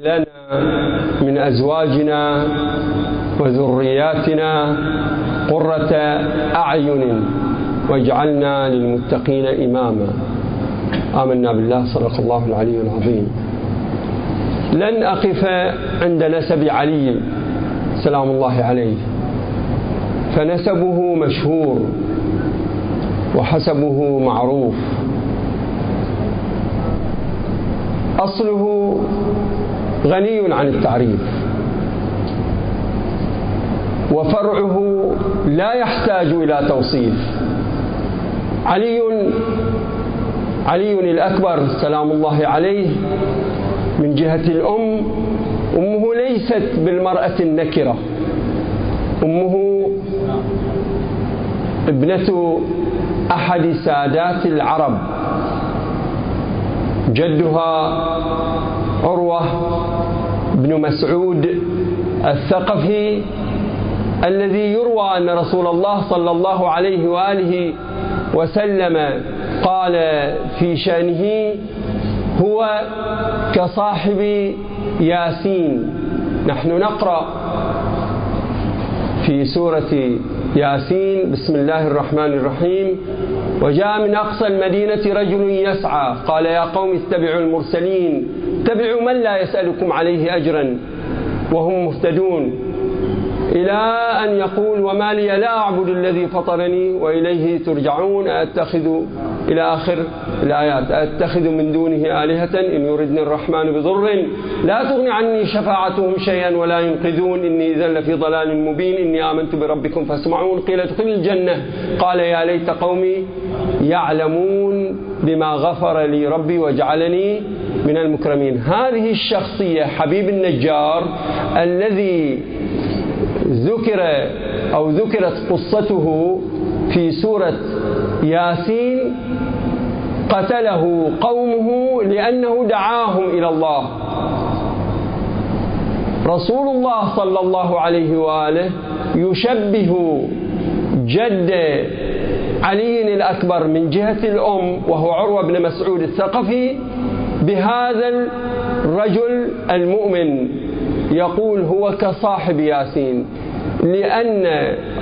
لنا من أزواجنا وذرياتنا قرة أعين واجعلنا للمتقين إماما. آمنا بالله صدق الله العلي العظيم. لن أقف عند نسب علي سلام الله عليه. فنسبه مشهور وحسبه معروف. أصله غني عن التعريف. وفرعه لا يحتاج إلى توصيف. علي علي الأكبر سلام الله عليه من جهة الأم أمه ليست بالمرأة النكرة. أمه ابنة أحد سادات العرب. جدها عروة بن مسعود الثقفي الذي يروى أن رسول الله صلى الله عليه وآله وسلم قال في شأنه هو كصاحب ياسين. نحن نقرأ في سورة ياسين. بسم الله الرحمن الرحيم. وجاء من أقصى المدينة رجل يسعى. قال يا قوم اتبعوا المرسلين. اتبعوا من لا يسألكم عليه أجرا وهم مهتدون. إلى أن يقول وما لي لا أعبد الذي فطرني وإليه ترجعون أتخذ إلى آخر الآيات أتخذ من دونه آلهة إن يردني الرحمن بضر. لا تغني عني شفاعتهم شيئا ولا ينقذون. إني إذا لفي ضلال مبين. إني آمنت بربكم فاسمعون. قيل ادخل الجنة. قال يا ليت قومي يعلمون بما غفر لي ربي وجعلني من المكرمين. هذه الشخصية حبيب النجار الذي ذكر أو ذكرت قصته في سورة ياسين قتله قومه لأنه دعاهم إلى الله. رسول الله صلى الله عليه وآله يشبه جد علي الأكبر من جهة الأم وهو عروة بن مسعود الثقفي بهذا الرجل المؤمن. يقول هو كصاحب ياسين. لأن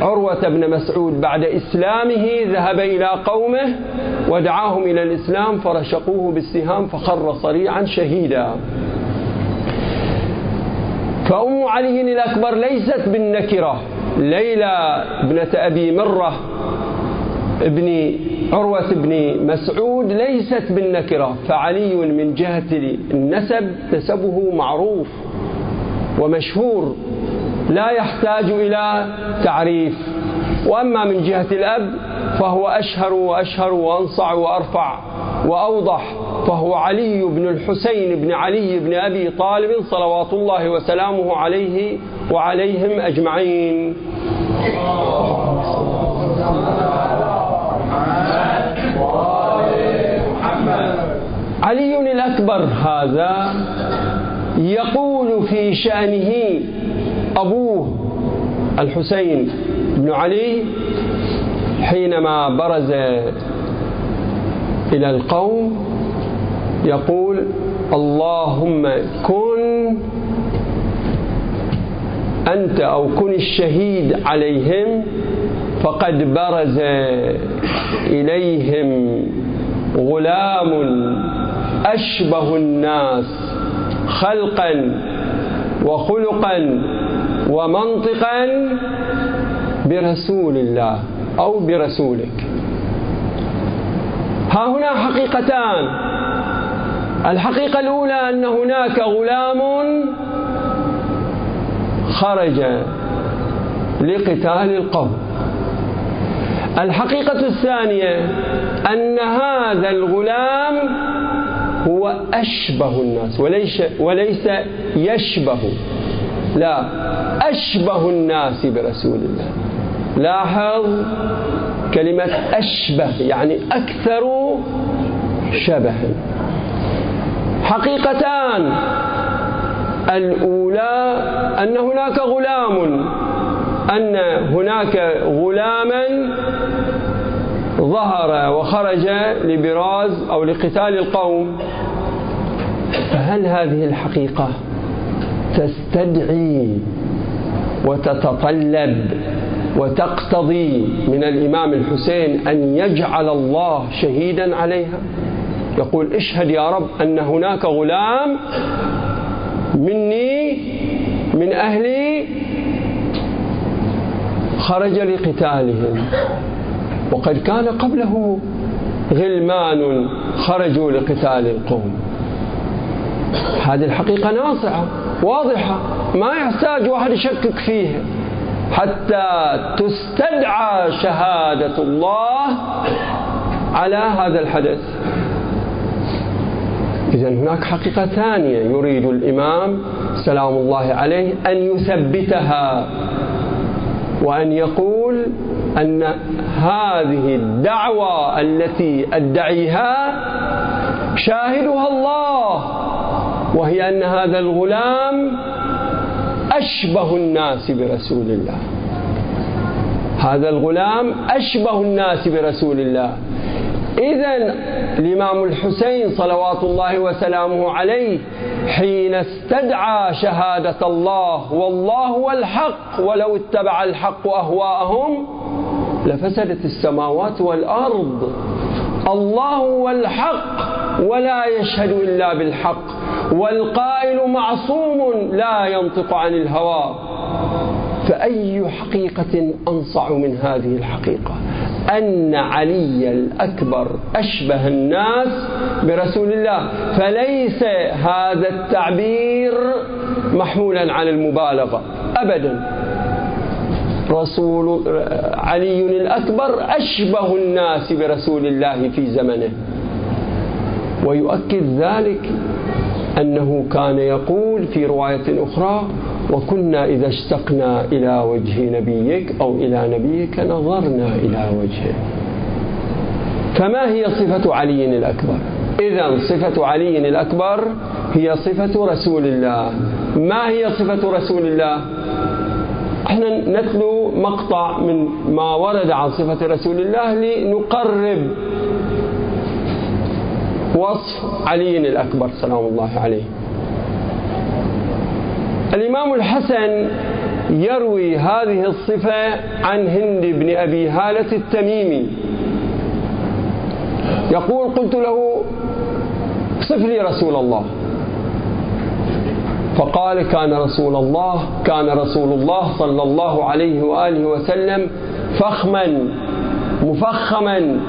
عروة بن مسعود بعد إسلامه ذهب إلى قومه ودعاهم إلى الإسلام فرشقوه بالسهام فخر صريعا شهيدا. فأم علي الأكبر ليست بالنكرة. ليلى ابنة أبي مرة ابن عروة بن مسعود ليست بالنكرة. فعلي من جهة النسب نسبه معروف ومشهور. لا يحتاج إلى تعريف. وأما من جهة الأب فهو أشهر وأشهر وأنصع وأرفع وأوضح فهو علي بن الحسين بن علي بن أبي طالب صلوات الله وسلامه عليه وعليهم أجمعين. علي الأكبر هذا يقول في شأنه أبوه الحسين بن علي حينما برز إلى القوم يقول اللهم كن أنت أو كن الشهيد عليهم فقد برز إليهم غلام أشبه الناس خلقا وخلقا ومنطقا برسول الله أو برسولك. ها هنا حقيقتان. الحقيقة الأولى أن هناك غلام خرج لقتال القوم. الحقيقة الثانية أن هذا الغلام هو أشبه الناس وليس, وليس يشبه لا. أشبه الناس برسول الله. لاحظ كلمة أشبه يعني أكثر شبها حقيقتان الأولى أن هناك غلام أن هناك غلاما ظهر وخرج لبراز أو لقتال القوم. فهل هذه الحقيقة تستدعي وتتطلب وتقتضي من الإمام الحسين أن يجعل الله شهيدا عليها. يقول اشهد يا رب أن هناك غلام مني من أهلي خرج لقتالهم وقد كان قبله غلمان خرجوا لقتال القوم. هذه الحقيقة ناصعة. واضحة ما يحتاج واحد يشكك فيها. حتى تستدعى شهادة الله على هذا الحدث. إذا هناك حقيقة ثانية يريد الإمام سلام الله عليه أن يثبتها وأن يقول أن هذه الدعوة التي أدعيها شاهدها الله. وهي أن هذا الغلام أشبه الناس برسول الله. هذا الغلام أشبه الناس برسول الله. إذا الإمام الحسين صلوات الله وسلامه عليه حين استدعى شهادة الله والله هو الحق ولو اتبع الحق أهواءهم لفسدت السماوات والأرض. الله هو الحق ولا يشهد إلا بالحق. والقائل معصوم لا ينطق عن الهوى. فأي حقيقة أنصع من هذه الحقيقة؟ أن علي الأكبر أشبه الناس برسول الله. فليس هذا التعبير محمولا على المبالغة. أبدا. رسول علي الأكبر أشبه الناس برسول الله في زمنه. ويؤكد ذلك أنه كان يقول في رواية أخرى وكنا إذا اشتقنا إلى وجه نبيك أو إلى نبيك نظرنا إلى وجهه فما هي صفة علي الأكبر؟ إذا صفة علي الأكبر هي صفة رسول الله. ما هي صفة رسول الله؟ إحنا نتلو مقطع من ما ورد عن صفة رسول الله لنقرب وصف علي الأكبر سلام الله عليه. الإمام الحسن يروي هذه الصفة عن هند بن أبي هالة التميمي. يقول قلت له صف لي رسول الله. فقال كان رسول الله كان رسول الله صلى الله عليه وآله وسلم فخما مفخما.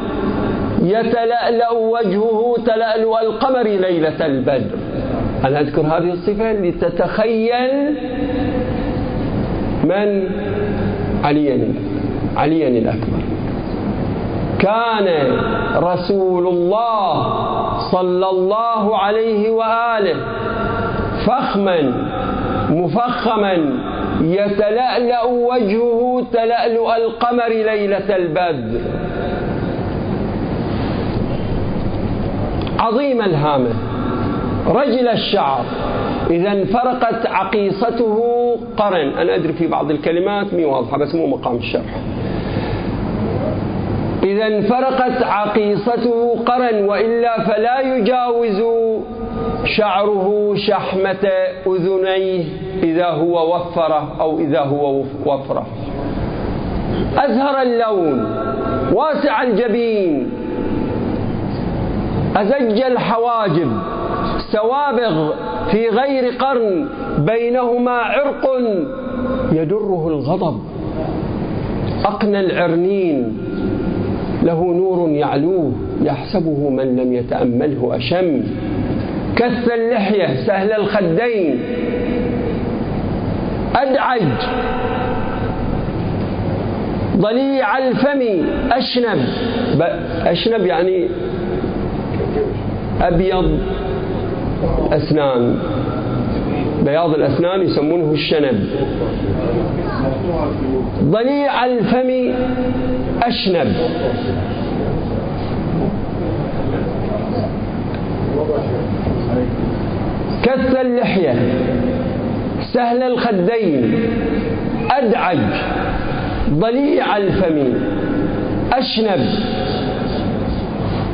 يتلألأ وجهه تلألؤ القمر ليلة البدر. أنا أذكر هذه الصفة؟ لتتخيل من؟ عليا عليا الأكبر. كان رسول الله صلى الله عليه وآله فخما مفخما يتلألأ وجهه تلألؤ القمر ليلة البدر. عظيم الهامة رجل الشعر. إذا انفرقت عقيصته قرن. أنا أدري في بعض الكلمات مي واضحة بس مو مقام الشرح. إذا انفرقت عقيصته قرن وإلا فلا يجاوز شعره شحمة أذنيه إذا هو وفرة أو إذا هو وفرة. أزهر اللون. واسع الجبين. أزج الحواجب سوابغ في غير قرن بينهما عرق يدره الغضب. أقنى العرنين له نور يعلوه يحسبه من لم يتأمله أشم. كث اللحية سهل الخدين. أدعج. ضليع الفم أشنب. أشنب يعني أبيض أسنان. بياض الأسنان يسمونه الشنب. ضليع الفم أشنب. كث اللحية. سهل الخدين. أدعج. ضليع الفم أشنب.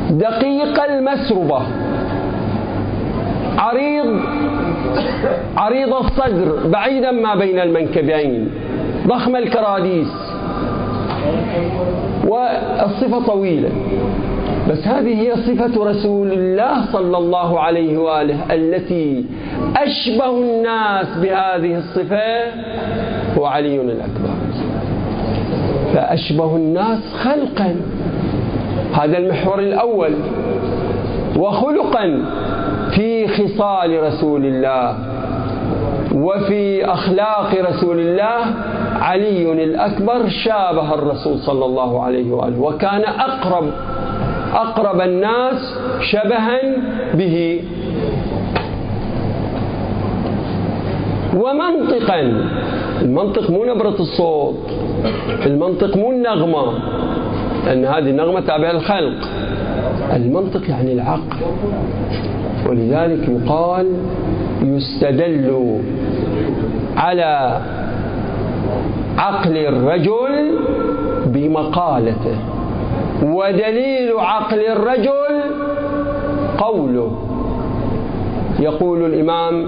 دقيق المسربة. عريض عريض الصدر بعيدا ما بين المنكبين ضخم الكراديس. والصفة طويلة بس هذه هي صفة رسول الله صلى الله عليه وآله التي أشبه الناس بهذه الصفة هو علي الأكبر. فأشبه الناس خلقا هذا المحور الأول. وخلقا في خصال رسول الله وفي أخلاق رسول الله علي الأكبر شابه الرسول صلى الله عليه وآله وكان أقرب أقرب الناس شبها به. ومنطقا المنطق مو نبرة الصوت المنطق مو النغمة لأن هذه النغمة تابعة الخلق المنطق يعني العقل. ولذلك يقال يستدل على عقل الرجل بمقالته ودليل عقل الرجل قوله. يقول الإمام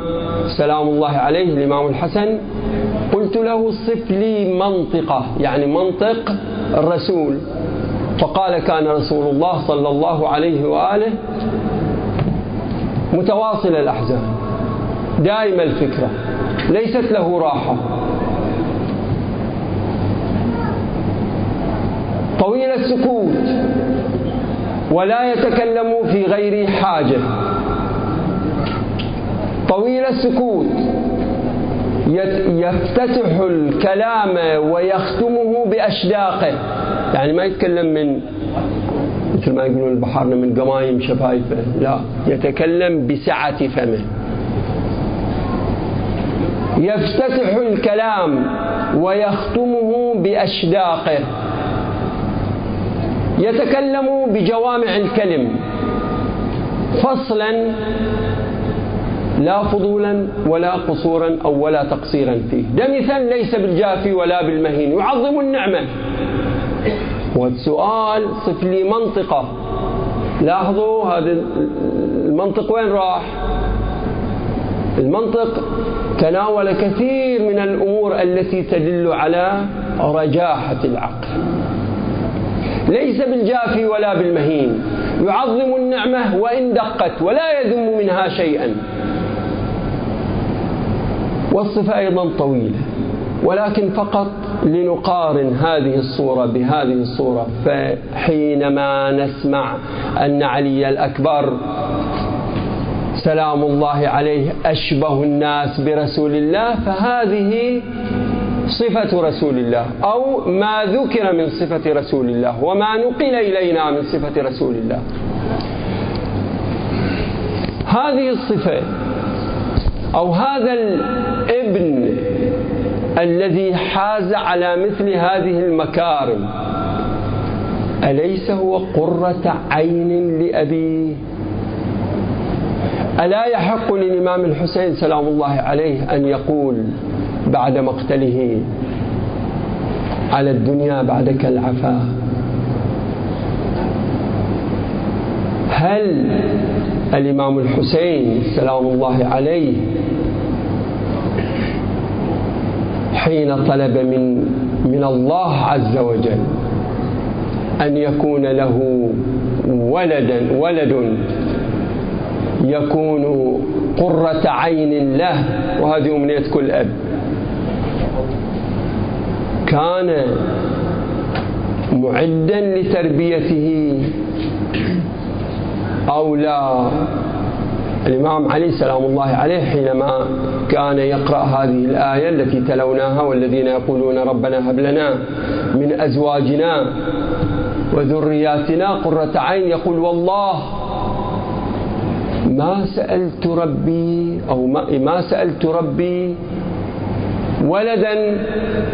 سلام الله عليه الإمام الحسن قلت له صف لي منطقة يعني منطق الرسول. فقال كان رسول الله صلى الله عليه وآله متواصل الأحزان. دائم الفكرة. ليست له راحة. طويل السكوت. ولا يتكلم في غير حاجة. طويل السكوت. يفتتح الكلام ويختمه بأشداقه. يعني ما يتكلم من مثل ما يقولون البحرنا من قمايم شفايفه لا يتكلم بسعة فمه. يفتتح الكلام ويختمه بأشداقه. يتكلم بجوامع الكلم. فصلا لا فضولا ولا قصورا أو ولا تقصيرا فيه. دمثا ليس بالجافي ولا بالمهين. يعظم النعمة. والسؤال صف لي منطقة. لاحظوا هذا المنطق وين راح؟ المنطق تناول كثير من الأمور التي تدل على رجاحة العقل. ليس بالجافي ولا بالمهين. يعظم النعمة وإن دقت ولا يذم منها شيئا. والصفة أيضا طويلة. ولكن فقط لنقارن هذه الصورة بهذه الصورة. فحينما نسمع أن علي الأكبر سلام الله عليه أشبه الناس برسول الله فهذه صفة رسول الله أو ما ذكر من صفة رسول الله وما نقل إلينا من صفة رسول الله. هذه الصفة أو هذا الابن الذي حاز على مثل هذه المكارم. أليس هو قرة عين لأبيه؟ ألا يحق للإمام الحسين سلام الله عليه أن يقول بعد مقتله على الدنيا بعدك العفا؟ هل الإمام الحسين سلام الله عليه حين طلب من من الله عز وجل أن يكون له ولدا ولد يكون قرة عين له وهذه أمنية كل أب. كان معدا لتربيته أو لا؟ الإمام علي سلام الله عليه حينما كان يقرأ هذه الآية التي تلوناها والذين يقولون ربنا هب لنا من أزواجنا وذرياتنا قرة عين يقول والله ما سألت ربي أو ما سألت ربي ولدا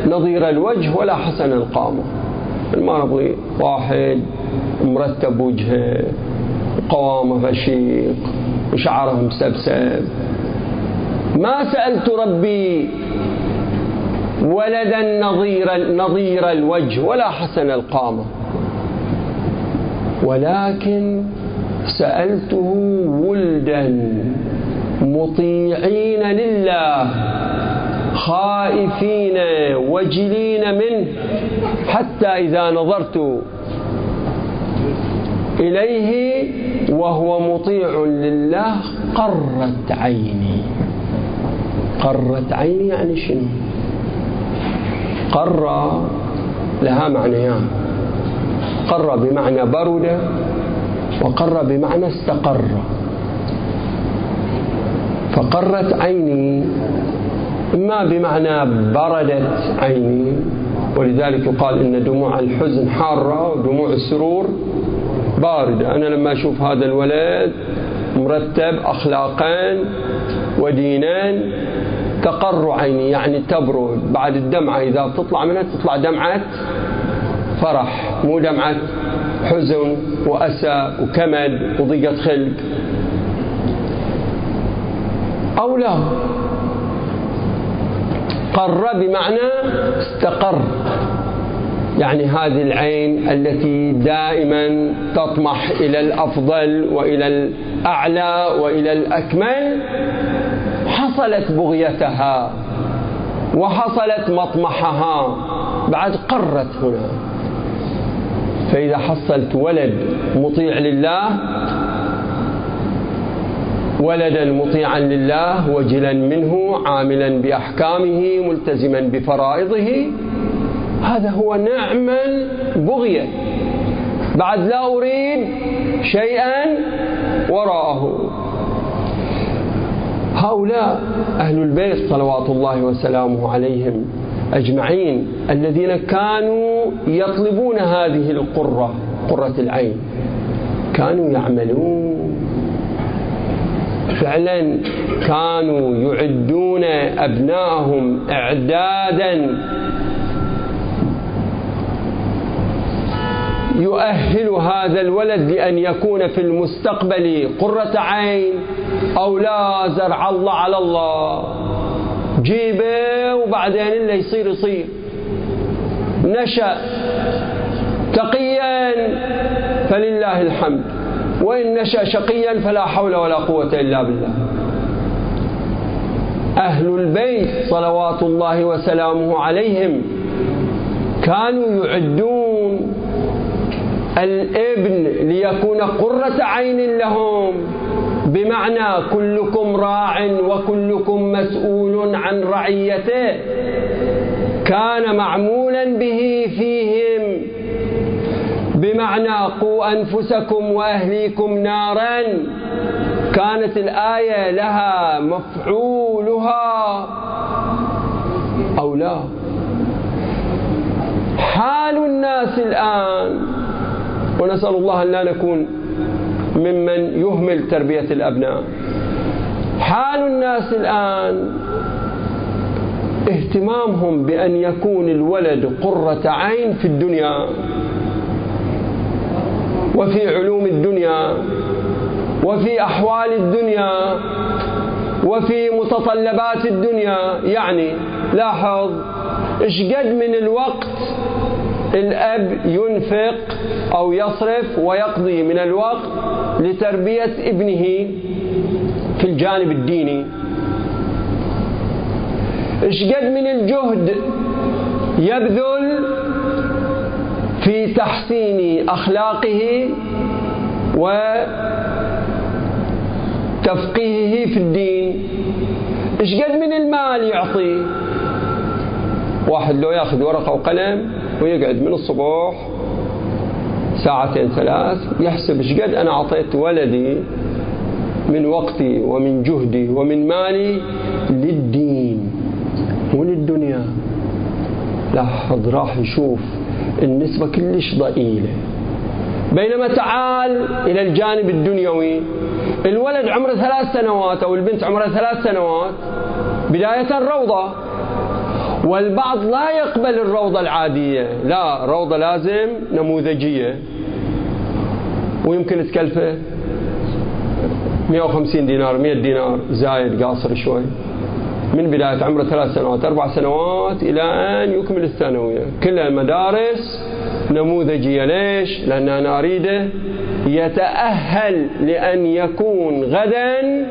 نظير الوجه ولا حسن القامة. المرض واحد مرتب وجهه قوامة فشيق. وشعره مسبسب ما سألت ربي ولدا نظير نظير الوجه ولا حسن القامة. ولكن سألته ولدا مطيعين لله خائفين وجلين منه حتى إذا نظرت إليه وهو مطيع لله قرت عيني. قرت عيني يعني شنو؟ قر لها معنيان قر بمعنى برد وقر بمعنى استقر. فقرت عيني إما بمعنى بردت عيني ولذلك يقال إن دموع الحزن حارة ودموع السرور باردة أنا لما أشوف هذا الولد مرتب أخلاقا ودينا تقر عيني يعني تبرد. بعد الدمعة إذا بتطلع منها تطلع دمعة فرح مو دمعة حزن وأسى وكمد وضيقة خلق. أو لا. قر بمعنى استقر. يعني هذه العين التي دائما تطمح إلى الأفضل وإلى الأعلى وإلى الأكمل حصلت بغيتها وحصلت مطمحها. بعد قرت هنا. فإذا حصلت ولد مطيع لله ولدا مطيعا لله وجلا منه عاملا بأحكامه ملتزما بفرائضه هذا هو نعم البغية بعد لا أريد شيئا وراءه. هؤلاء أهل البيت صلوات الله وسلامه عليهم أجمعين الذين كانوا يطلبون هذه القرة قرة العين. كانوا يعملون. فعلا كانوا يعدون أبنائهم إعدادا يؤهل هذا الولد لأن يكون في المستقبل قرة عين أو لا زرع الله على الله. جيبه وبعدين اللي يصير يصير. نشأ تقيا فلله الحمد. وإن نشأ شقيا فلا حول ولا قوة إلا بالله. أهل البيت صلوات الله وسلامه عليهم كانوا يعدون الابن ليكون قرة عين لهم. بمعنى كلكم راع وكلكم مسؤول عن رعيته. كان معمولا به فيهم. بمعنى قوا أنفسكم وأهليكم نارا. كانت الآية لها مفعولها أو لا؟ حال الناس الآن ونسأل الله أن لا نكون ممن يهمل تربية الأبناء. حال الناس الآن اهتمامهم بأن يكون الولد قرة عين في الدنيا وفي علوم الدنيا وفي أحوال الدنيا وفي متطلبات الدنيا يعني لاحظ إيش قد من الوقت الأب ينفق أو يصرف ويقضي من الوقت لتربية ابنه في الجانب الديني. إيش قد من الجهد يبذل في تحسين أخلاقه وتفقيهه في الدين. إيش قد من المال يعطي. واحد لو ياخذ ورقة وقلم ويقعد من الصبح ساعتين ثلاث يحسب إيش قد أنا أعطيت ولدي من وقتي ومن جهدي ومن مالي للدين مو للدنيا. لاحظ راح يشوف النسبة كلش ضئيلة. بينما تعال إلى الجانب الدنيوي. الولد عمره ثلاث سنوات أو البنت عمرها ثلاث سنوات بداية روضة. والبعض لا يقبل الروضة العادية. لا روضة لازم نموذجية. ويمكن تكلفه 150 دينار 100 دينار زايد قاصر شوي. من بداية عمره ثلاث سنوات أربع سنوات إلى أن يكمل الثانوية. كلها مدارس نموذجية. ليش؟ لأن أنا أريده يتأهل لأن يكون غدا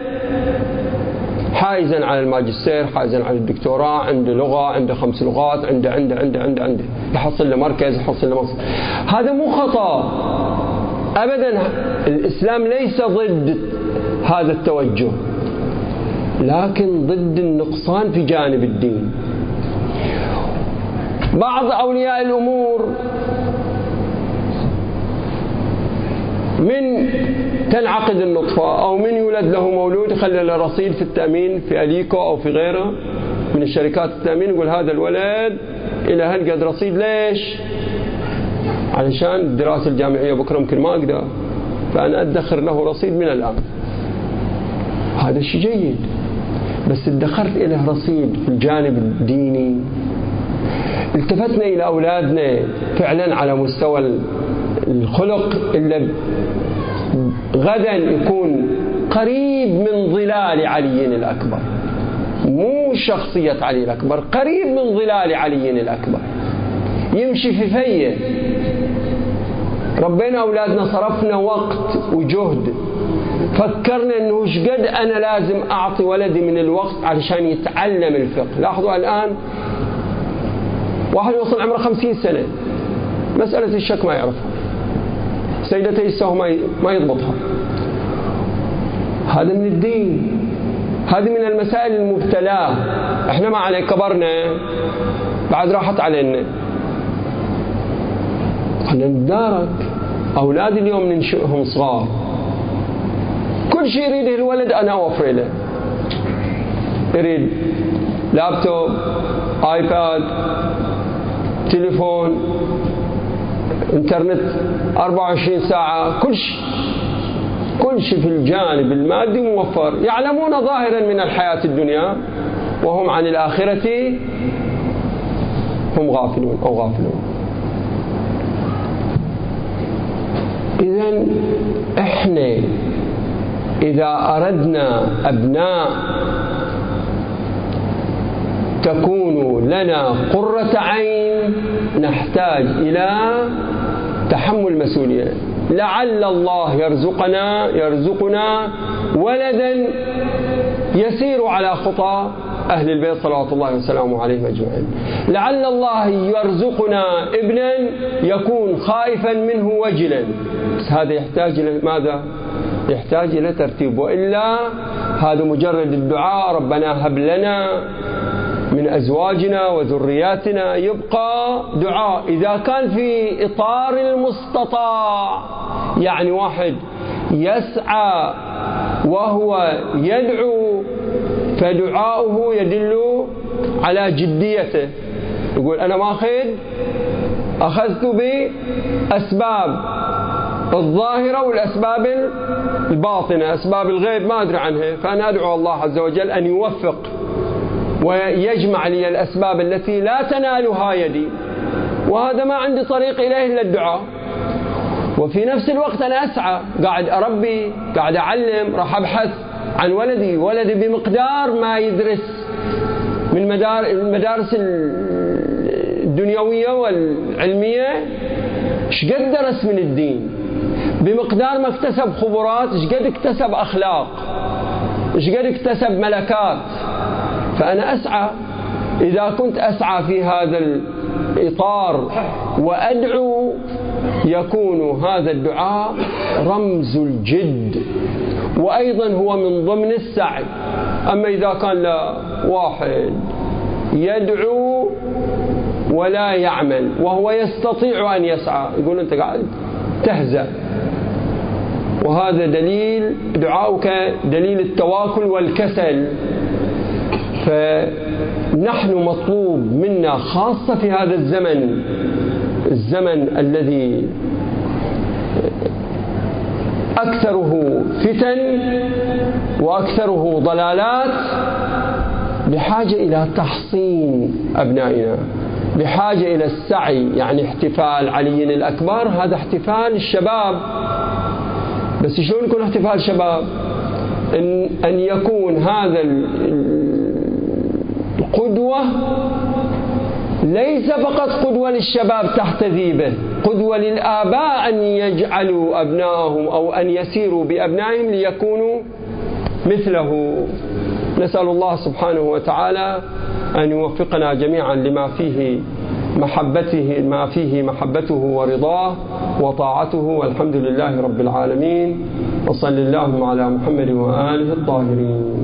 حائزا على الماجستير حائزا على الدكتوراه عنده لغة عنده خمس لغات عنده عنده عنده عنده عنده. يحصل له مركز يحصل له هذا مو خطأ. أبدا الإسلام ليس ضد هذا التوجه لكن ضد النقصان في جانب الدين. بعض أولياء الأمور من تنعقد النطفة أو من يولد له مولود يخلي له رصيد في التأمين في أليكو أو في غيره من الشركات التأمين يقول هذا الولد إلى هالقد رصيد؟ ليش؟ علشان الدراسة الجامعية بكرة ممكن ما أقدر فأنا أدخر له رصيد من الآن. هذا شيء جيد. بس ادخرت له رصيد في الجانب الديني. التفتنا إلى أولادنا فعلا على مستوى الخلق إلا غدا يكون قريب من ظلال علي الأكبر. مو شخصية علي الأكبر قريب من ظلال علي الأكبر. يمشي في فية. ربنا أولادنا صرفنا وقت وجهد. فكرنا إنه إيش قد أنا لازم أعطي ولدي من الوقت علشان يتعلم الفقه. لاحظوا الآن واحد يوصل عمره خمسين سنة. مسألة الشك ما يعرفها. سيدتي السهو ما يضبطها. هذا من الدين. هذه من المسائل المبتلاة إحنا ما عليك كبرنا. بعد راحت علينا. خلينا نتدارك أولاد اليوم ننشئهم صغار. كل شيء يريده الولد أنا أوفر له. يريد لابتوب آيباد تليفون انترنت 24 ساعة كل شيء كل شيء في الجانب المادي موفر يعلمون ظاهرا من الحياة الدنيا وهم عن الآخرة هم غافلون أو غافلون. إذا إحنا إذا أردنا أبناء تكون لنا قرة عين نحتاج إلى تحمل مسؤولية. لعل الله يرزقنا يرزقنا ولدا يسير على خطى أهل البيت صلوات الله وسلامه عليهم أجمعين. لعل الله يرزقنا ابنا يكون خائفا منه وجلا. بس هذا يحتاج إلى ماذا؟ يحتاج إلى ترتيب. وإلا هذا مجرد الدعاء ربنا هب لنا. من أزواجنا وذرياتنا يبقى دعاء. إذا كان في إطار المستطاع يعني واحد يسعى وهو يدعو فدعاؤه يدل على جديته. يقول أنا ماخذ أخذت بأسباب الظاهرة والأسباب الباطنة أسباب الغيب ما أدري عنها فأنا أدعو الله عز وجل أن يوفق ويجمع لي الأسباب التي لا تنالها يدي. وهذا ما عندي طريق إليه إلا الدعاء. وفي نفس الوقت أنا أسعى. قاعد أربي قاعد أعلم راح أبحث عن ولدي. ولدي بمقدار ما يدرس من المدارس الدنيوية والعلمية. إيش قد درس من الدين؟ بمقدار ما اكتسب خبرات. إيش قد اكتسب أخلاق؟ إيش قد اكتسب ملكات؟ فأنا أسعى إذا كنت أسعى في هذا الإطار وأدعو يكون هذا الدعاء رمز الجد وأيضا هو من ضمن السعي. أما إذا كان لا واحد يدعو ولا يعمل وهو يستطيع أن يسعى يقول أنت قاعد تهزأ. وهذا دليل دعاؤك دليل التواكل والكسل. فنحن مطلوب منا خاصة في هذا الزمن الزمن الذي أكثره فتن وأكثره ضلالات بحاجة إلى تحصين أبنائنا بحاجة إلى السعي يعني احتفال علي الأكبر هذا احتفال الشباب. بس شلون يكون احتفال شباب أن, أن يكون هذا القدوة ليس فقط قدوة للشباب تحتذي به قدوة للآباء أن يجعلوا أبنائهم أو أن يسيروا بأبنائهم ليكونوا مثله. نسأل الله سبحانه وتعالى أن يوفقنا جميعا لما فيه محبته ما فيه محبته ورضاه وطاعته. والحمد لله رب العالمين. وصل اللهم على محمد وآله الطاهرين.